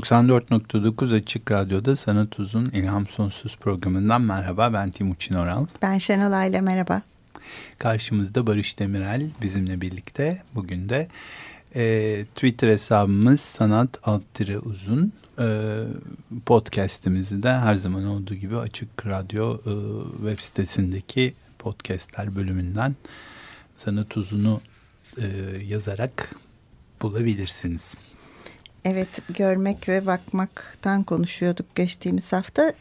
94.9 Açık Radyo'da Sanat Uzun İlham Sonsuz programından merhaba. Ben Timuçin Oral. Ben Şenol Ayla merhaba. Karşımızda Barış Demirel bizimle birlikte. Bugün de e, Twitter hesabımız Sanat Alttire Uzun. E, podcast'imizi de her zaman olduğu gibi Açık Radyo e, web sitesindeki podcastler bölümünden Sanat Uzun'u e, yazarak bulabilirsiniz. Evet, görmek ve bakmaktan konuşuyorduk geçtiğimiz hafta.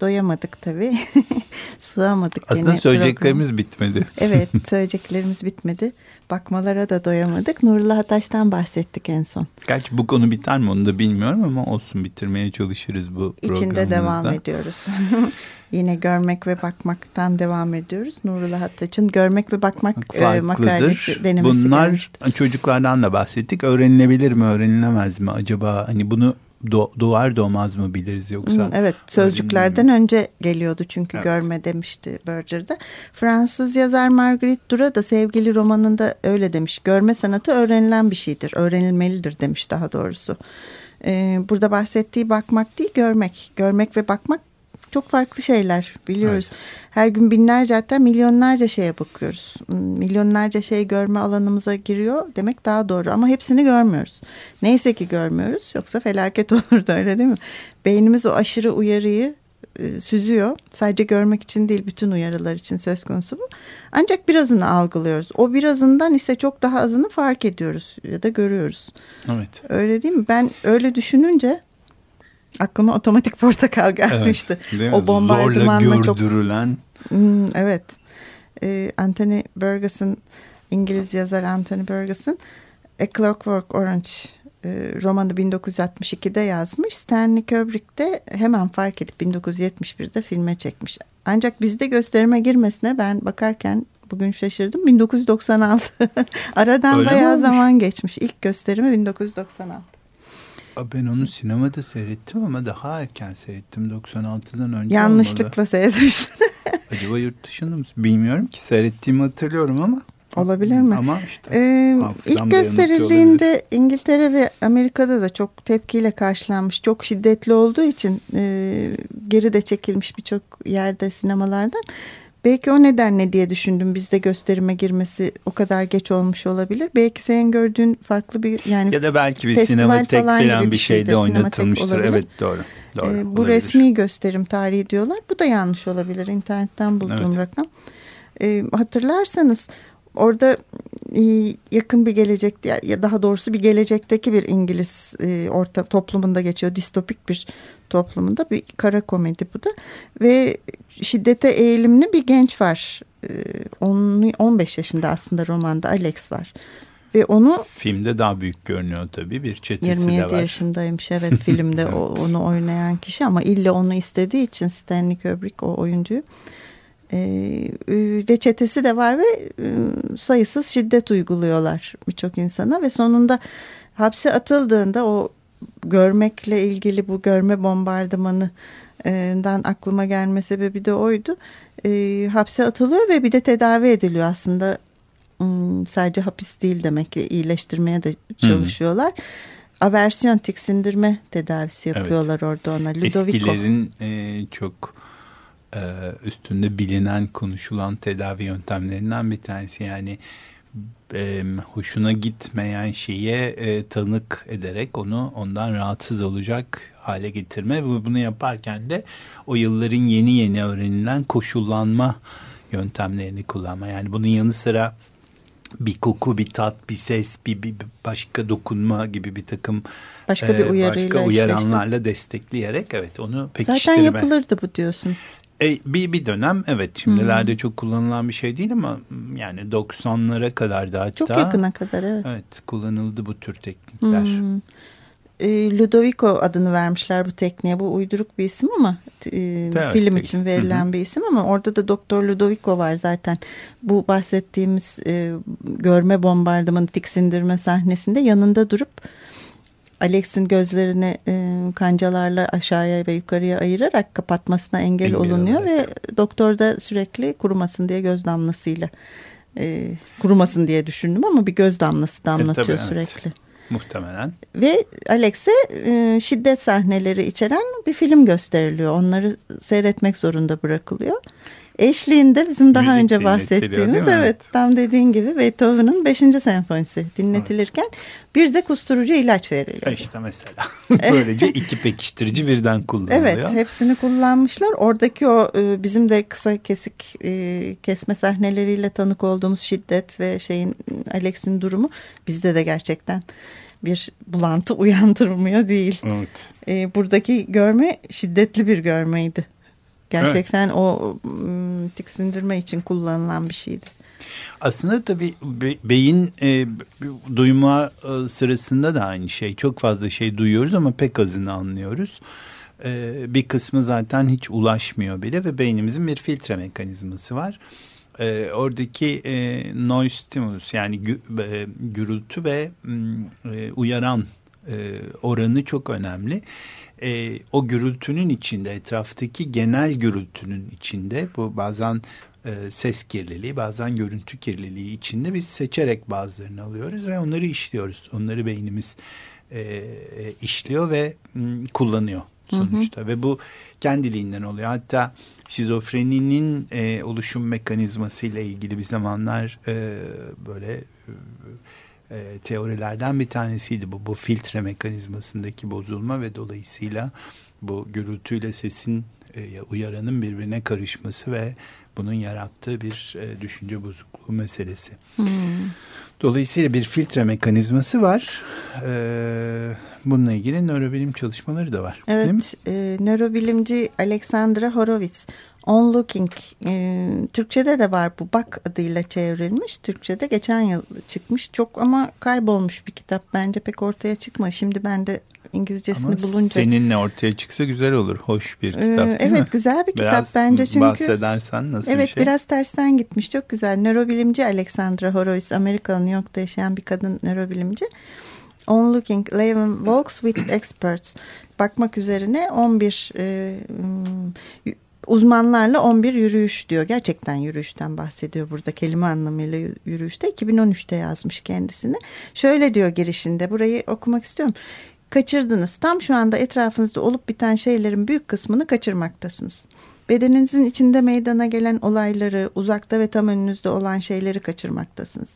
Doyamadık tabii. Sığamadık. Aslında söyleyeceklerimiz programı. bitmedi. evet, söyleyeceklerimiz bitmedi. Bakmalara da doyamadık. Nurullah Ataş'tan bahsettik en son. Gerçi bu konu biter mi onu da bilmiyorum ama olsun bitirmeye çalışırız bu programımızda. İçinde devam ediyoruz. Yine görmek ve bakmaktan devam ediyoruz. Nurullah Attaç'ın görmek ve bakmak e, makalesi denemesi Bunlar gelmişti. çocuklardan da bahsettik. Öğrenilebilir mi, öğrenilemez mi acaba? Hani bunu do, doğar doğmaz mı biliriz yoksa? Evet sözcüklerden önce geliyordu çünkü evet. görme demişti Berger'da. Fransız yazar Marguerite Dura da sevgili romanında öyle demiş. Görme sanatı öğrenilen bir şeydir, öğrenilmelidir demiş daha doğrusu. Ee, burada bahsettiği bakmak değil görmek. Görmek ve bakmak çok farklı şeyler biliyoruz. Evet. Her gün binlerce hatta milyonlarca şeye bakıyoruz. Hmm, milyonlarca şey görme alanımıza giriyor demek daha doğru ama hepsini görmüyoruz. Neyse ki görmüyoruz yoksa felaket olurdu öyle değil mi? Beynimiz o aşırı uyarıyı e, süzüyor. Sadece görmek için değil bütün uyarılar için söz konusu bu. Ancak birazını algılıyoruz. O birazından ise çok daha azını fark ediyoruz ya da görüyoruz. Evet. Öyle değil mi? Ben öyle düşününce aklıma otomatik portakal gelmişti. Evet, o bombardımanla çok gördürülen. Hmm, evet. Ee, Anthony Burgess'ın İngiliz yazar Anthony Burgess'ın A Clockwork Orange e, romanı 1962'de yazmış. Stanley Kubrick de hemen fark edip 1971'de filme çekmiş. Ancak bizde gösterime girmesine ben bakarken bugün şaşırdım. 1996. Aradan Öyle bayağı zaman geçmiş. İlk gösterimi 1996. Ben onu sinemada seyrettim ama daha erken seyrettim. 96'dan önce Yanlışlıkla seyretmişsin. Acaba yurt dışında mı? Bilmiyorum ki seyrettiğimi hatırlıyorum ama. Olabilir mi? Ama işte ee, ilk gösterildiğinde İngiltere ve Amerika'da da çok tepkiyle karşılanmış. Çok şiddetli olduğu için e, geri de çekilmiş birçok yerde sinemalardan. Belki o nedenle diye düşündüm bizde gösterime girmesi o kadar geç olmuş olabilir. Belki senin gördüğün farklı bir yani ya da belki bir sinematek falan, falan bir şeyde oynatılmıştır. Evet doğru. doğru ee, bu resmi gösterim tarihi diyorlar. Bu da yanlış olabilir. İnternetten bulduğum evet. rakam. Ee, hatırlarsanız orada e, yakın bir gelecek ya daha doğrusu bir gelecekteki bir İngiliz e, orta toplumunda geçiyor. Distopik bir toplumunda bir kara komedi bu da ve şiddete eğilimli bir genç var. 15 e, yaşında aslında romanda Alex var. Ve onu filmde daha büyük görünüyor tabii bir çetesi 27 de var. 27 yaşındaymış evet filmde evet. onu oynayan kişi ama ille onu istediği için Stanley Kubrick o oyuncuyu ee, ve çetesi de var ve sayısız şiddet uyguluyorlar birçok insana ve sonunda hapse atıldığında o görmekle ilgili bu görme bombardımanından aklıma gelme sebebi de oydu. E, hapse atılıyor ve bir de tedavi ediliyor aslında sadece hapis değil demek ki iyileştirmeye de çalışıyorlar. Hmm. Aversiyon tiksindirme tedavisi yapıyorlar evet. orada ona. Ludovico. Eskilerin e, çok e, üstünde bilinen konuşulan tedavi yöntemlerinden bir tanesi yani e, hoşuna gitmeyen şeye e, tanık ederek onu ondan rahatsız olacak hale getirme ve bunu yaparken de o yılların yeni yeni öğrenilen koşullanma yöntemlerini kullanma yani bunun yanı sıra bir koku, bir tat, bir ses, bir, bir başka dokunma gibi bir takım başka bir uyarıyla başka uyaranlarla işte. destekleyerek evet onu pekiştirme. Zaten yapılırdı bu diyorsun. E, bir, bir dönem evet şimdilerde hmm. çok kullanılan bir şey değil ama yani 90'lara kadar da hatta. Çok yakına kadar evet. Evet kullanıldı bu tür teknikler. Hmm. E, Ludovico adını vermişler bu tekniğe. Bu uyduruk bir isim ama e, evet, film için verilen Hı -hı. bir isim ama orada da Doktor Ludovico var zaten. Bu bahsettiğimiz e, görme bombardımanı tiksindirme sahnesinde yanında durup Alex'in gözlerini e, kancalarla aşağıya ve yukarıya ayırarak kapatmasına engel, engel olunuyor olarak. ve doktor da sürekli kurumasın diye göz damlasıyla e, kurumasın diye düşündüm ama bir göz damlası damlatıyor e, tabii, sürekli. Evet. Muhtemelen. Ve Alex'e e, şiddet sahneleri içeren bir film gösteriliyor. Onları seyretmek zorunda bırakılıyor. Eşliğinde bizim daha Müzik önce bahsettiğimiz evet tam dediğin gibi Beethoven'ın 5. senfonisi dinletilirken evet. bir de kusturucu ilaç veriliyor. İşte mesela böylece iki pekiştirici birden kullanılıyor. Evet hepsini kullanmışlar. Oradaki o e, bizim de kısa kesik e, kesme sahneleriyle tanık olduğumuz şiddet ve şeyin Alex'in durumu bizde de gerçekten bir bulantı uyandırmıyor değil. Evet. E, buradaki görme şiddetli bir görmeydi. Gerçekten evet. o tiksindirme için kullanılan bir şeydi. Aslında tabii be, beyin e, duyma e, sırasında da aynı şey. Çok fazla şey duyuyoruz ama pek azını anlıyoruz. E, bir kısmı zaten hiç ulaşmıyor bile ve beynimizin bir filtre mekanizması var. E, oradaki e, noise stimulus yani gü, e, gürültü ve e, uyaran e, oranı çok önemli e, o gürültünün içinde etraftaki genel gürültünün içinde bu bazen e, ses kirliliği bazen görüntü kirliliği içinde biz seçerek bazılarını alıyoruz ve onları işliyoruz. Onları beynimiz e, e, işliyor ve m, kullanıyor sonuçta hı hı. ve bu kendiliğinden oluyor. Hatta şizofreninin e, oluşum mekanizması ile ilgili bir zamanlar e, böyle e, e, teorilerden bir tanesiydi bu. Bu filtre mekanizmasındaki bozulma ve dolayısıyla bu gürültüyle sesin e, uyaranın birbirine karışması ve bunun yarattığı bir e, düşünce bozukluğu meselesi. Hmm. Dolayısıyla bir filtre mekanizması var. Ee, bununla ilgili nörobilim çalışmaları da var. Evet, e, nörobilimci Alexandra Horowitz On Looking e, Türkçe'de de var bu Bak adıyla çevrilmiş. Türkçe'de geçen yıl çıkmış. Çok ama kaybolmuş bir kitap. Bence pek ortaya çıkma. Şimdi ben de İngilizcesini ama bulunca. seninle ortaya çıksa güzel olur. Hoş bir kitap değil evet, mi? Güzel bir biraz kitap bence çünkü. bahsedersen nasıl evet, bir şey? Evet biraz tersten gitmiş. Çok güzel. Nörobilimci Alexandra Horowitz. Amerikalı New York'ta yaşayan bir kadın nörobilimci. On Looking, Eleven Walks with Experts. Bakmak üzerine 11 e, uzmanlarla 11 yürüyüş diyor. Gerçekten yürüyüşten bahsediyor burada kelime anlamıyla yürüyüşte. 2013'te yazmış kendisini. Şöyle diyor girişinde burayı okumak istiyorum. Kaçırdınız. Tam şu anda etrafınızda olup biten şeylerin büyük kısmını kaçırmaktasınız. Bedeninizin içinde meydana gelen olayları, uzakta ve tam önünüzde olan şeyleri kaçırmaktasınız.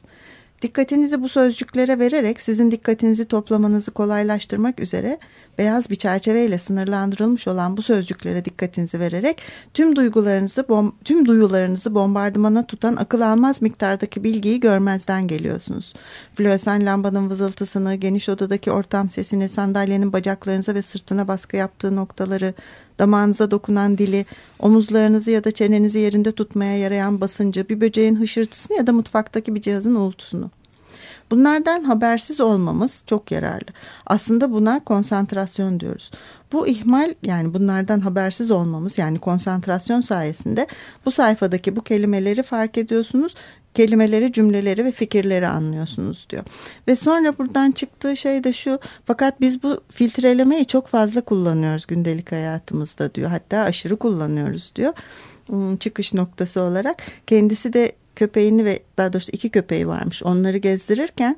Dikkatinizi bu sözcüklere vererek sizin dikkatinizi toplamanızı kolaylaştırmak üzere beyaz bir çerçeveyle sınırlandırılmış olan bu sözcüklere dikkatinizi vererek tüm duygularınızı bom tüm duyularınızı bombardımana tutan akıl almaz miktardaki bilgiyi görmezden geliyorsunuz. Floresan lambanın vızıltısını, geniş odadaki ortam sesini, sandalyenin bacaklarınıza ve sırtına baskı yaptığı noktaları, damağınıza dokunan dili, omuzlarınızı ya da çenenizi yerinde tutmaya yarayan basıncı, bir böceğin hışırtısını ya da mutfaktaki bir cihazın uğultusunu. Bunlardan habersiz olmamız çok yararlı. Aslında buna konsantrasyon diyoruz. Bu ihmal yani bunlardan habersiz olmamız yani konsantrasyon sayesinde bu sayfadaki bu kelimeleri fark ediyorsunuz. Kelimeleri, cümleleri ve fikirleri anlıyorsunuz diyor. Ve sonra buradan çıktığı şey de şu fakat biz bu filtrelemeyi çok fazla kullanıyoruz gündelik hayatımızda diyor. Hatta aşırı kullanıyoruz diyor hmm, çıkış noktası olarak. Kendisi de köpeğini ve daha doğrusu iki köpeği varmış. Onları gezdirirken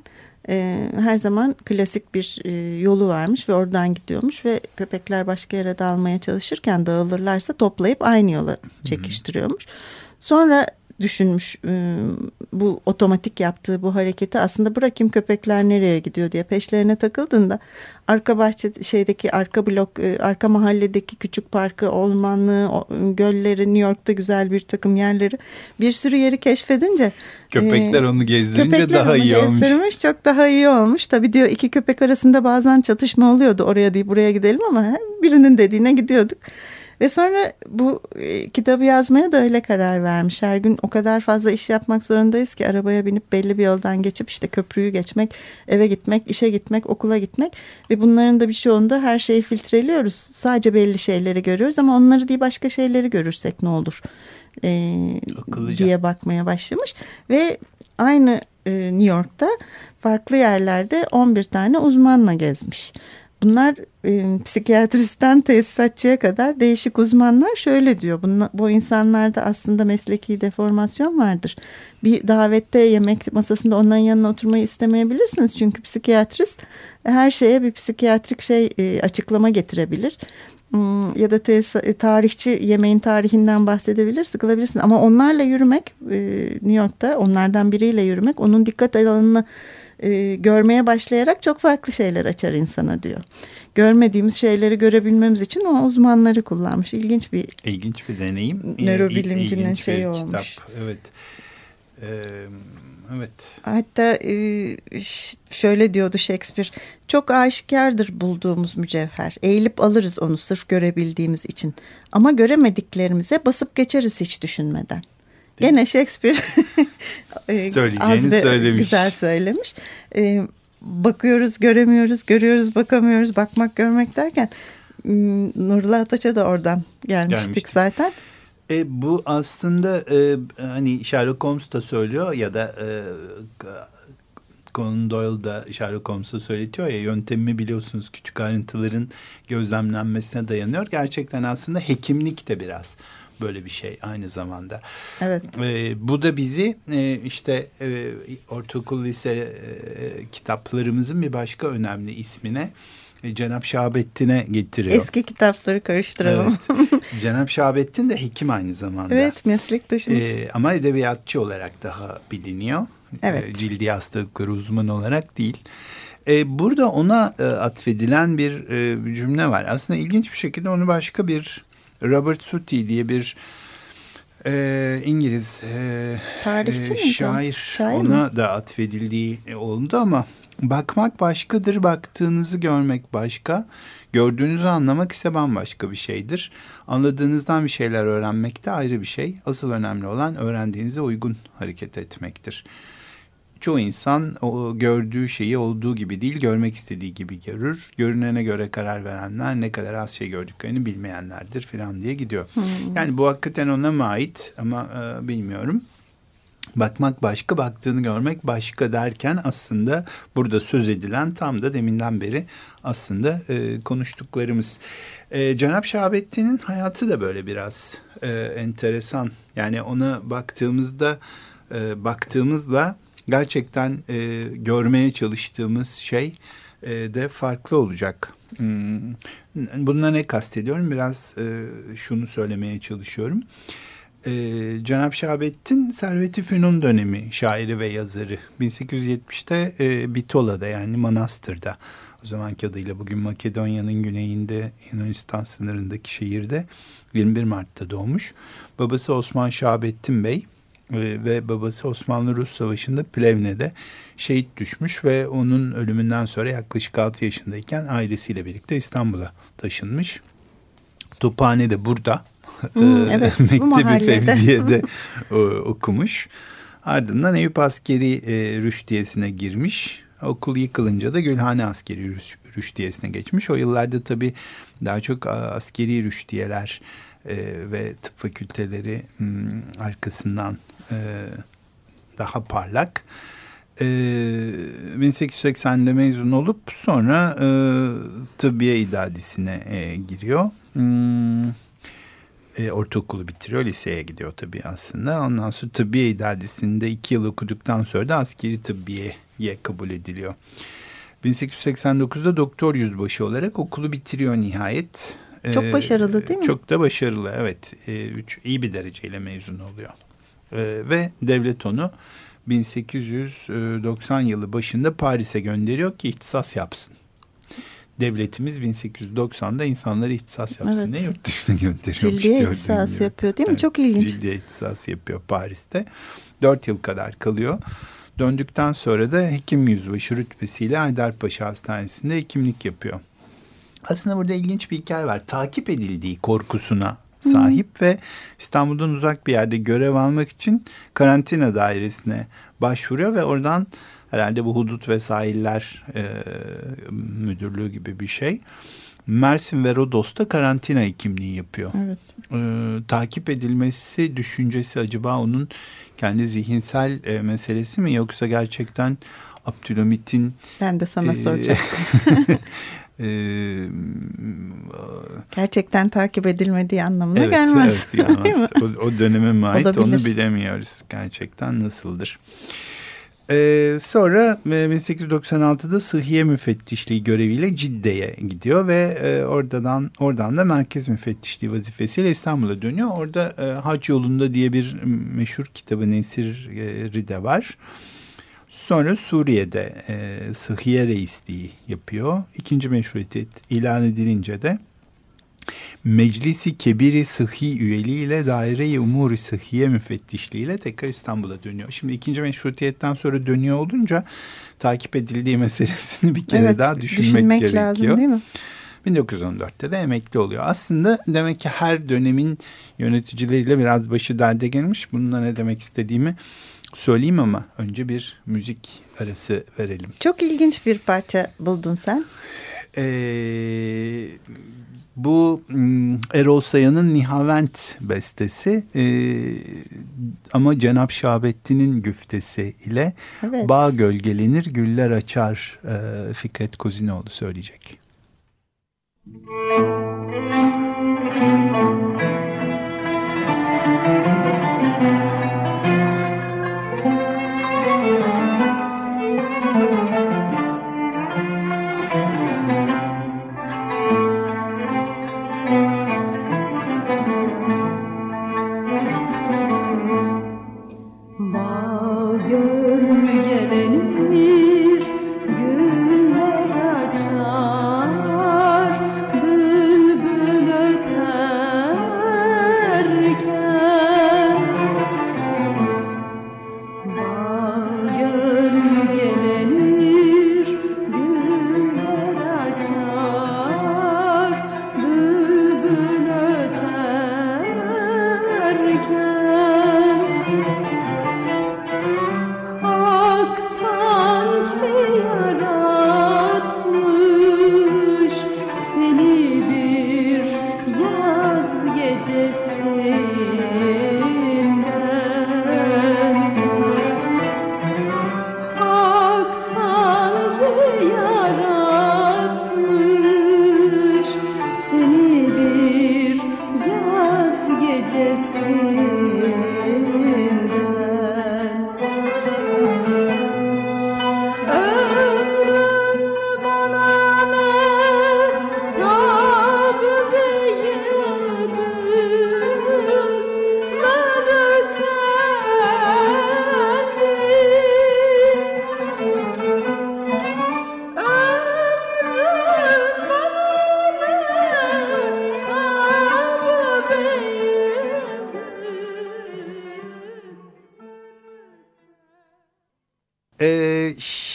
e, her zaman klasik bir e, yolu varmış ve oradan gidiyormuş ve köpekler başka yere dağılmaya çalışırken dağılırlarsa toplayıp aynı yola çekiştiriyormuş. Sonra düşünmüş ıı, bu otomatik yaptığı bu hareketi aslında bırakayım köpekler nereye gidiyor diye peşlerine takıldığında arka bahçe şeydeki arka blok ıı, arka mahalledeki küçük parkı ormanlığı gölleri New York'ta güzel bir takım yerleri bir sürü yeri keşfedince köpekler onu gezdirince daha onu iyi olmuş. Çok daha iyi olmuş. Tabii diyor iki köpek arasında bazen çatışma oluyordu oraya değil buraya gidelim ama birinin dediğine gidiyorduk. Ve sonra bu e, kitabı yazmaya da öyle karar vermiş. Her gün o kadar fazla iş yapmak zorundayız ki arabaya binip belli bir yoldan geçip işte köprüyü geçmek, eve gitmek, işe gitmek, okula gitmek ve bunların da birçoğunda her şeyi filtreliyoruz. Sadece belli şeyleri görüyoruz ama onları değil başka şeyleri görürsek ne olur e, diye bakmaya başlamış ve aynı e, New York'ta farklı yerlerde 11 tane uzmanla gezmiş. Bunlar e, psikiyatristten tesisatçıya kadar değişik uzmanlar şöyle diyor. Bunla, bu insanlarda aslında mesleki deformasyon vardır. Bir davette yemek masasında onların yanına oturmayı istemeyebilirsiniz. Çünkü psikiyatrist her şeye bir psikiyatrik şey e, açıklama getirebilir. Hmm, ya da e, tarihçi yemeğin tarihinden bahsedebilir, sıkılabilirsin. Ama onlarla yürümek e, New York'ta onlardan biriyle yürümek onun dikkat alanını e, görmeye başlayarak çok farklı şeyler açar insana diyor. Görmediğimiz şeyleri görebilmemiz için o uzmanları kullanmış. İlginç bir ilginç bir deneyim. Nörobilimcinin İl, şeyi olmuş. Kitap. Evet. Ee, evet. Hatta e, şöyle diyordu Shakespeare. Çok aşikardır bulduğumuz mücevher. Eğilip alırız onu sırf görebildiğimiz için. Ama göremediklerimize basıp geçeriz hiç düşünmeden. Gene Shakespeare e, söyleyeceğini söylemiş. Güzel söylemiş. Ee, bakıyoruz, göremiyoruz, görüyoruz, bakamıyoruz. Bakmak, görmek derken Nurullah Ataç'a da oradan gelmiştik, gelmiştik. zaten. E, bu aslında e, hani Sherlock Holmes da söylüyor ya da e, Conan Doyle da Sherlock Holmes'a söyletiyor ya yöntemi biliyorsunuz küçük ayrıntıların gözlemlenmesine dayanıyor. Gerçekten aslında hekimlik de biraz böyle bir şey aynı zamanda. Evet. E, bu da bizi e, işte e, ortaokul lise e, kitaplarımızın bir başka önemli ismine e, Cenap Şahabettin'e getiriyor. Eski kitapları karıştıralım. Evet. Cenap Şahabettin de hekim aynı zamanda. Evet meslektaşımız. Ee, ama edebiyatçı olarak daha biliniyor. Evet. Ee, cildi hastalıkları uzmanı olarak değil. Ee, burada ona e, atfedilen bir e, cümle var. Aslında ilginç bir şekilde onu başka bir Robert Suti diye bir e, İngiliz e, Tarihçi e, şair, şair ona mi? da atfedildiği oldu ama bakmak başkadır, baktığınızı görmek başka, gördüğünüzü anlamak ise bambaşka bir şeydir. Anladığınızdan bir şeyler öğrenmek de ayrı bir şey. Asıl önemli olan öğrendiğinize uygun hareket etmektir çoğu insan o gördüğü şeyi olduğu gibi değil, görmek istediği gibi görür. Görünene göre karar verenler ne kadar az şey gördüklerini bilmeyenlerdir falan diye gidiyor. Hmm. Yani bu hakikaten ona mı ait ama e, bilmiyorum. Bakmak başka, baktığını görmek başka derken aslında burada söz edilen tam da deminden beri aslında e, konuştuklarımız. E, Cenab Şahabettin'in hayatı da böyle biraz e, enteresan. Yani ona baktığımızda e, baktığımızda gerçekten e, görmeye çalıştığımız şey e, de farklı olacak. Hmm. Bununla ne kastediyorum? Biraz e, şunu söylemeye çalışıyorum. E, Cenab Şahabettin Servet-i Fünun dönemi şairi ve yazarı. 1870'te e, Bitola'da yani Manastır'da o zamanki adıyla bugün Makedonya'nın güneyinde Yunanistan sınırındaki şehirde 21 Mart'ta doğmuş. Babası Osman Şahabettin Bey ve babası Osmanlı-Rus Savaşı'nda Plevne'de şehit düşmüş ve onun ölümünden sonra yaklaşık 6 yaşındayken ailesiyle birlikte İstanbul'a taşınmış. Tophane de burada. Hmm, evet, Mektebi Fevziye'de okumuş. Ardından Eyüp Askeri e, Rüştiyesi'ne girmiş. Okul yıkılınca da Gülhane Askeri Rüştiyesi'ne geçmiş. O yıllarda tabii daha çok askeri rüştiyeler ve tıp fakülteleri hmm, arkasından e, daha parlak. E, 1880'de mezun olup sonra e, tıbbiye idadisine e, giriyor. Hmm, e, ortaokulu bitiriyor, liseye gidiyor tabii aslında. Ondan sonra tıbbiye idadisinde iki yıl okuduktan sonra da askeri tıbbiyeye kabul ediliyor. 1889'da doktor yüzbaşı olarak okulu bitiriyor nihayet. Çok e, başarılı değil mi? Çok da başarılı evet. E, üç, iyi bir dereceyle mezun oluyor. E, ve devlet onu 1890 yılı başında Paris'e gönderiyor ki ihtisas yapsın. Devletimiz 1890'da insanları ihtisas yapsın evet. diye yurt dışına gönderiyormuş. Cildiye ihtisas gibi. yapıyor değil mi? Evet, Çok ilginç. Cildiye ihtisas yapıyor Paris'te. Dört yıl kadar kalıyor. Döndükten sonra da hekim yüzbaşı rütbesiyle Haydarpaşa Hastanesi'nde hekimlik yapıyor. Aslında burada ilginç bir hikaye var. Takip edildiği korkusuna sahip hmm. ve İstanbul'dan uzak bir yerde görev almak için karantina dairesine başvuruyor ve oradan herhalde bu hudut ve sahiller e, müdürlüğü gibi bir şey. Mersin ve Rodos'ta karantina hekimliği yapıyor. Evet. E, takip edilmesi düşüncesi acaba onun kendi zihinsel e, meselesi mi yoksa gerçekten Abdülhamit'in ben de sana e, soracaktım. e, gerçekten takip edilmediği anlamına evet, gelmez. Evet, gelmez. o, o döneme mi ait Olabilir. onu bilemiyoruz gerçekten nasıldır. Ee, sonra 1896'da e, Sıhhiye Müfettişliği göreviyle Cidde'ye gidiyor ve e, oradan oradan da Merkez Müfettişliği vazifesiyle İstanbul'a dönüyor. Orada e, Hac Yolunda diye bir meşhur kitabı Nesir'i de var. Sonra Suriye'de e, Sıhhiye Reisliği yapıyor. İkinci meşrutiyet ilan edilince de Meclisi Kebiri Sıhhi üyeliğiyle Daire-i Umuri Sıhhiye müfettişliğiyle tekrar İstanbul'a dönüyor. Şimdi ikinci meşrutiyetten sonra dönüyor olunca takip edildiği meselesini bir kere evet, daha düşünmek, düşünmek gerekiyor. lazım değil mi? 1914'te de emekli oluyor. Aslında demek ki her dönemin yöneticileriyle biraz başı derde gelmiş. Bununla ne demek istediğimi söyleyeyim ama önce bir müzik arası verelim. Çok ilginç bir parça buldun sen. Ee, bu hmm, Erol Sayan'ın Nihavent bestesi e, ama Cenap Şahabettin'in güftesi ile evet. Bağ gölgelenir, güller açar e, Fikret Kozinoğlu söyleyecek. Müzik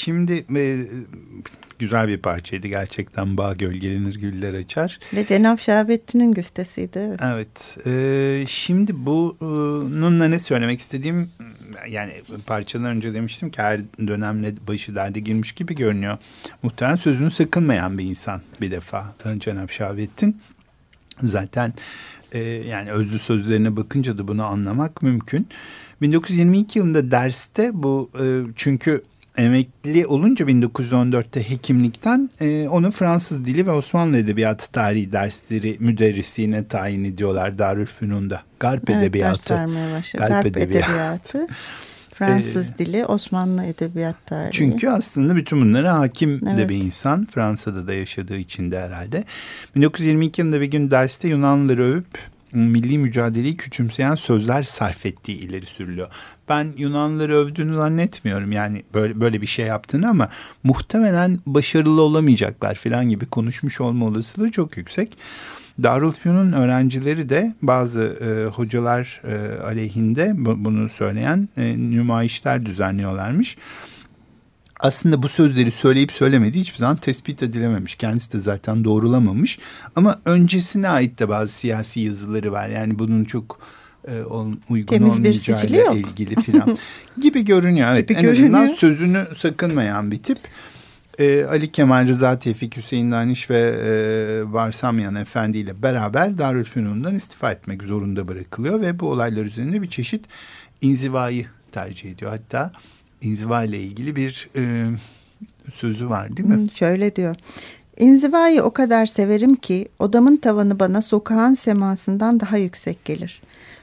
Şimdi e, güzel bir parçaydı gerçekten. Bağ gölgelenir güller açar. Ve Cenab Şahabettin'in güftesiydi. Evet. evet e, şimdi bununla ne söylemek istediğim yani parçadan önce demiştim ki her dönemle başı derde girmiş gibi görünüyor. Muhtemelen sözünü sakınmayan bir insan bir defa Cenab Şahabettin. Zaten e, yani özlü sözlerine bakınca da bunu anlamak mümkün. 1922 yılında derste bu e, çünkü emekli olunca 1914'te hekimlikten e, onu Fransız dili ve Osmanlı Edebiyatı tarihi dersleri müderrisliğine tayin ediyorlar Darülfünun'da. Garp evet, Edebiyatı. Ders. Garp, Garp Edebiyatı. edebiyatı. Fransız ee, dili, Osmanlı Edebiyat tarihi. Çünkü aslında bütün bunlara hakim evet. de bir insan. Fransa'da da yaşadığı için de herhalde. 1922 yılında bir gün derste Yunanlıları övüp milli mücadeleyi küçümseyen sözler sarf ettiği ileri sürülüyor. Ben Yunanlıları övdüğünü zannetmiyorum yani böyle böyle bir şey yaptığını ama muhtemelen başarılı olamayacaklar falan gibi konuşmuş olma olasılığı çok yüksek. Darülfünun öğrencileri de bazı e, hocalar e, aleyhinde bunu söyleyen e, nümayişler düzenliyorlarmış. Aslında bu sözleri söyleyip söylemediği hiçbir zaman tespit edilememiş. Kendisi de zaten doğrulamamış. Ama öncesine ait de bazı siyasi yazıları var. Yani bunun çok e, uygun Temiz yok. ilgili filan gibi görünüyor. Evet, gibi en görünüyor. azından sözünü sakınmayan bir tip. E, Ali Kemal Rıza Tevfik Hüseyin Daniş ve e, Varsamyan Efendi ile beraber Darülfünun'dan istifa etmek zorunda bırakılıyor ve bu olaylar üzerinde bir çeşit inzivayı tercih ediyor. Hatta inziva ile ilgili bir e, sözü var değil mi? Şöyle diyor. İnzivayı o kadar severim ki odamın tavanı bana sokağın semasından daha yüksek gelir.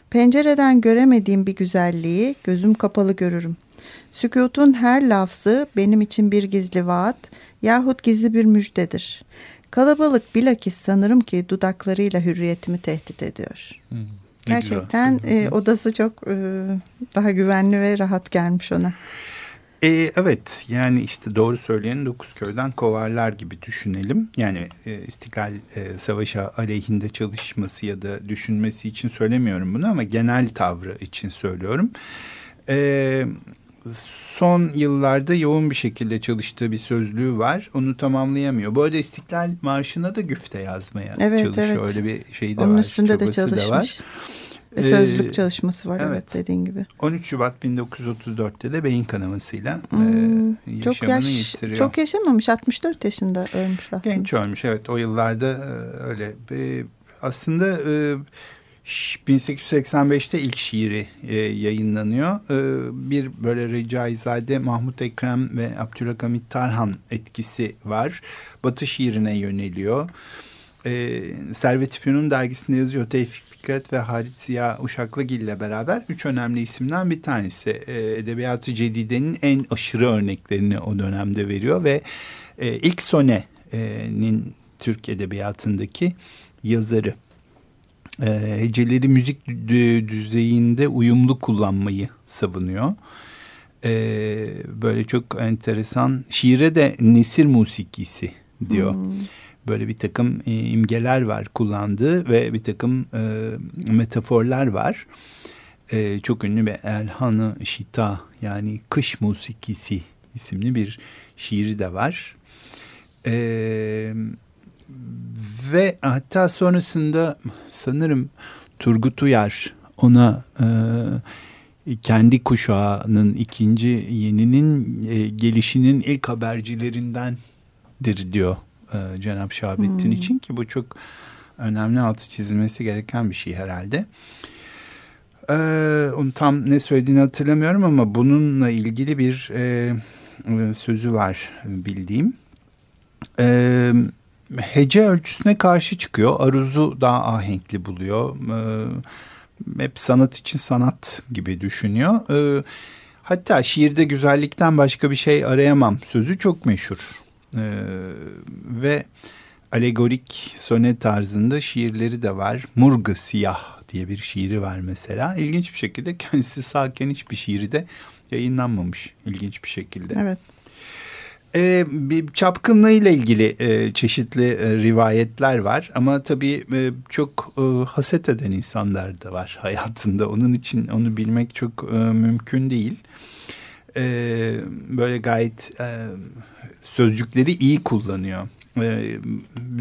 Pencereden göremediğim bir güzelliği gözüm kapalı görürüm. Sükutun her lafzı benim için bir gizli vaat yahut gizli bir müjdedir. Kalabalık bilakis sanırım ki dudaklarıyla hürriyetimi tehdit ediyor. Hmm, Gerçekten e, odası çok e, daha güvenli ve rahat gelmiş ona. E, evet yani işte doğru söyleyen dokuz köyden kovarlar gibi düşünelim. Yani e, İstiklal e, Savaşı aleyhinde çalışması ya da düşünmesi için söylemiyorum bunu ama genel tavrı için söylüyorum. E, son yıllarda yoğun bir şekilde çalıştığı bir sözlüğü var. Onu tamamlayamıyor. Bu arada İstiklal Marşı'na da güfte yazmaya evet, çalışıyor. Evet. Öyle bir şey de Onun var. üstünde de çalışmış. Da var. Sözlük ee, çalışması var evet. evet dediğin gibi. 13 Şubat 1934'te de beyin kanamasıyla hmm, e, çok yaş, yitiriyor. Çok yaşamamış 64 yaşında ölmüş aslında. Genç ölmüş evet o yıllarda e, öyle. E, aslında e, 1885'te ilk şiiri e, yayınlanıyor. E, bir böyle Recaizade, Mahmut Ekrem ve Abdülhakamit Tarhan etkisi var. Batı şiirine yöneliyor. E, Servet-i Fünun dergisinde yazıyor. Tevfik Fikret ve Halit Ziya Uşaklıgil ile beraber üç önemli isimden bir tanesi. E, Edebiyatı Cedide'nin en aşırı örneklerini o dönemde veriyor ve e, ilk Sone'nin Türk Edebiyatı'ndaki yazarı. E, heceleri müzik düzeyinde uyumlu kullanmayı savunuyor. E, böyle çok enteresan şiire de nesir musikisi diyor. Hmm böyle bir takım e, imgeler var kullandığı ve bir takım e, metaforlar var. E, çok ünlü bir Elhanı Şita yani kış musikisi isimli bir şiiri de var. E, ve hatta sonrasında sanırım Turgut Uyar ona e, kendi kuşağının ikinci yeninin e, gelişinin ilk habercilerindendir diyor e, Cenab-ı Şahabettin hmm. için ki bu çok önemli altı çizilmesi gereken bir şey herhalde. Ee, onu tam ne söylediğini hatırlamıyorum ama bununla ilgili bir e, e sözü var bildiğim. E, hece ölçüsüne karşı çıkıyor. Aruzu daha ahenkli buluyor. E, hep sanat için sanat gibi düşünüyor. E, hatta şiirde güzellikten başka bir şey arayamam sözü çok meşhur. Ee, ve alegorik sonet tarzında şiirleri de var. Murgı Siyah diye bir şiiri var mesela. İlginç bir şekilde kendisi sağken hiçbir şiiri de yayınlanmamış. İlginç bir şekilde. Evet. Ee, bir çapkınlığıyla ilgili e, çeşitli e, rivayetler var ama tabii e, çok e, haset eden insanlar da var hayatında. Onun için onu bilmek çok e, mümkün değil. E, böyle gayet e, sözcükleri iyi kullanıyor. Ee,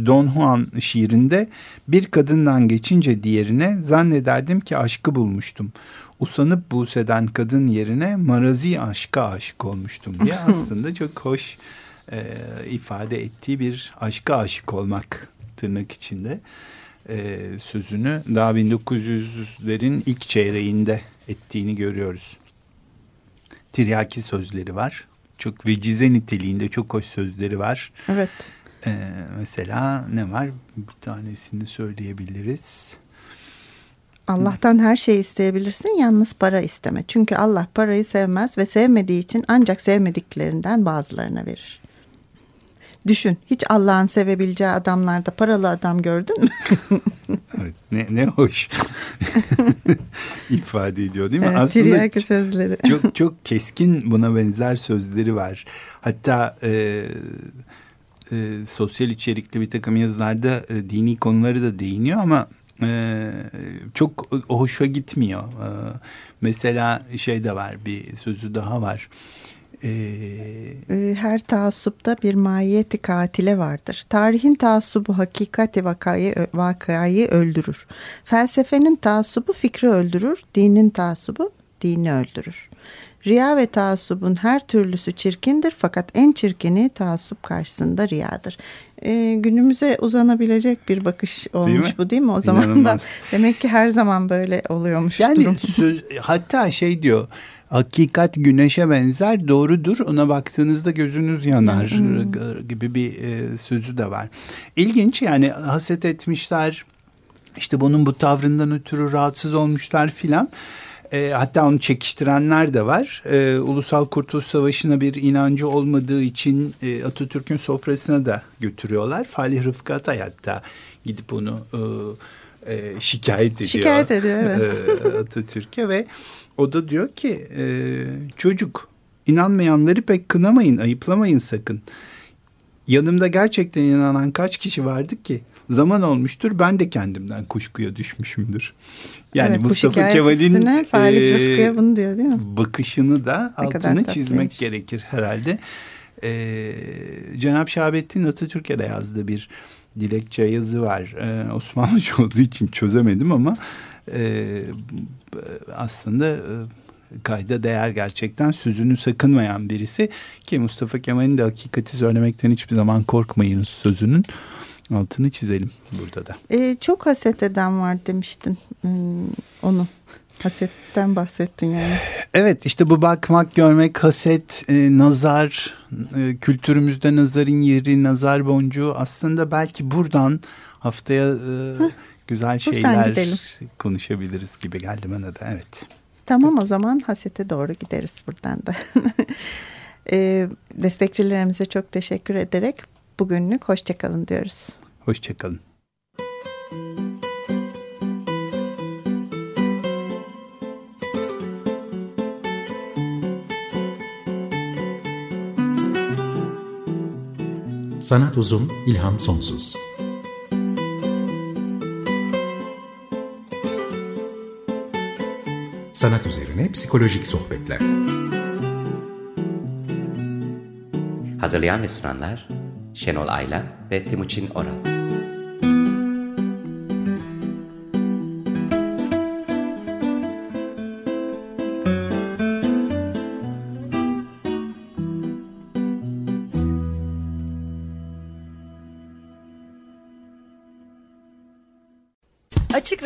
Don Juan şiirinde bir kadından geçince diğerine zannederdim ki aşkı bulmuştum. Usanıp Buse'den kadın yerine marazi aşka aşık olmuştum diye aslında çok hoş e, ifade ettiği bir aşka aşık olmak tırnak içinde e, sözünü daha 1900'lerin ilk çeyreğinde ettiğini görüyoruz. Tiryaki sözleri var çok vecize niteliğinde çok hoş sözleri var. Evet. Ee, mesela ne var? Bir tanesini söyleyebiliriz. Allah'tan her şeyi isteyebilirsin yalnız para isteme. Çünkü Allah parayı sevmez ve sevmediği için ancak sevmediklerinden bazılarına verir. Düşün hiç Allah'ın sevebileceği adamlarda paralı adam gördün mü? evet, ne, ne hoş ifade ediyor değil mi? Evet, Aslında sözleri. çok çok keskin buna benzer sözleri var. Hatta e, e, sosyal içerikli bir takım yazılarda e, dini konuları da değiniyor ama e, çok hoşa gitmiyor. E, mesela şey de var bir sözü daha var Ee, her taassupta bir mahiyeti katile vardır. Tarihin taassubu hakikati vakayı, vakayı öldürür. Felsefenin taassubu fikri öldürür. Dinin taassubu dini öldürür. Riya ve taassubun her türlüsü çirkindir fakat en çirkini taassup karşısında riyadır. Ee, günümüze uzanabilecek bir bakış olmuş değil bu değil mi? O zaman da demek ki her zaman böyle oluyormuş yani durum. Söz, hatta şey diyor hakikat güneşe benzer doğrudur ona baktığınızda gözünüz yanar hmm. gibi bir e, sözü de var. İlginç yani haset etmişler işte bunun bu tavrından ötürü rahatsız olmuşlar filan. E, hatta onu çekiştirenler de var. E, Ulusal Kurtuluş Savaşı'na bir inancı olmadığı için e, Atatürk'ün sofrasına da götürüyorlar. Falih Rıfkı Atay hatta gidip onu e, e, şikayet ediyor. Şikayet ediyor evet. E, Atatürk'e ve o da diyor ki e, çocuk inanmayanları pek kınamayın, ayıplamayın sakın. Yanımda gerçekten inanan kaç kişi vardı ki zaman olmuştur ben de kendimden kuşkuya düşmüşümdür. Yani evet, Mustafa Kemal'in e, bunu diyor değil mi? bakışını da ne altını çizmek gerekir herhalde. E, Cenab-ı Şahabettin Atatürk'e de yazdığı bir dilekçe yazı var. E, Osmanlıca olduğu için çözemedim ama e, aslında e, kayda değer gerçekten sözünü sakınmayan birisi ki Mustafa Kemal'in de hakikati söylemekten hiçbir zaman korkmayın sözünün altını çizelim burada da. E, çok haset eden var demiştin hmm, onu. Hasetten bahsettin yani. Evet işte bu bakmak, görmek, haset, e, nazar, e, kültürümüzde nazarın yeri, nazar boncuğu aslında belki buradan haftaya e, güzel şeyler konuşabiliriz gibi geldi bana da evet. Tamam o zaman hasete doğru gideriz buradan da. e, destekçilerimize çok teşekkür ederek bugünlük hoşçakalın diyoruz. Hoşçakalın. Sanat uzun, ilham sonsuz. Sanat üzerine psikolojik sohbetler. Hazırlayan ve sunanlar Şenol Ayla ve Timuçin Oral.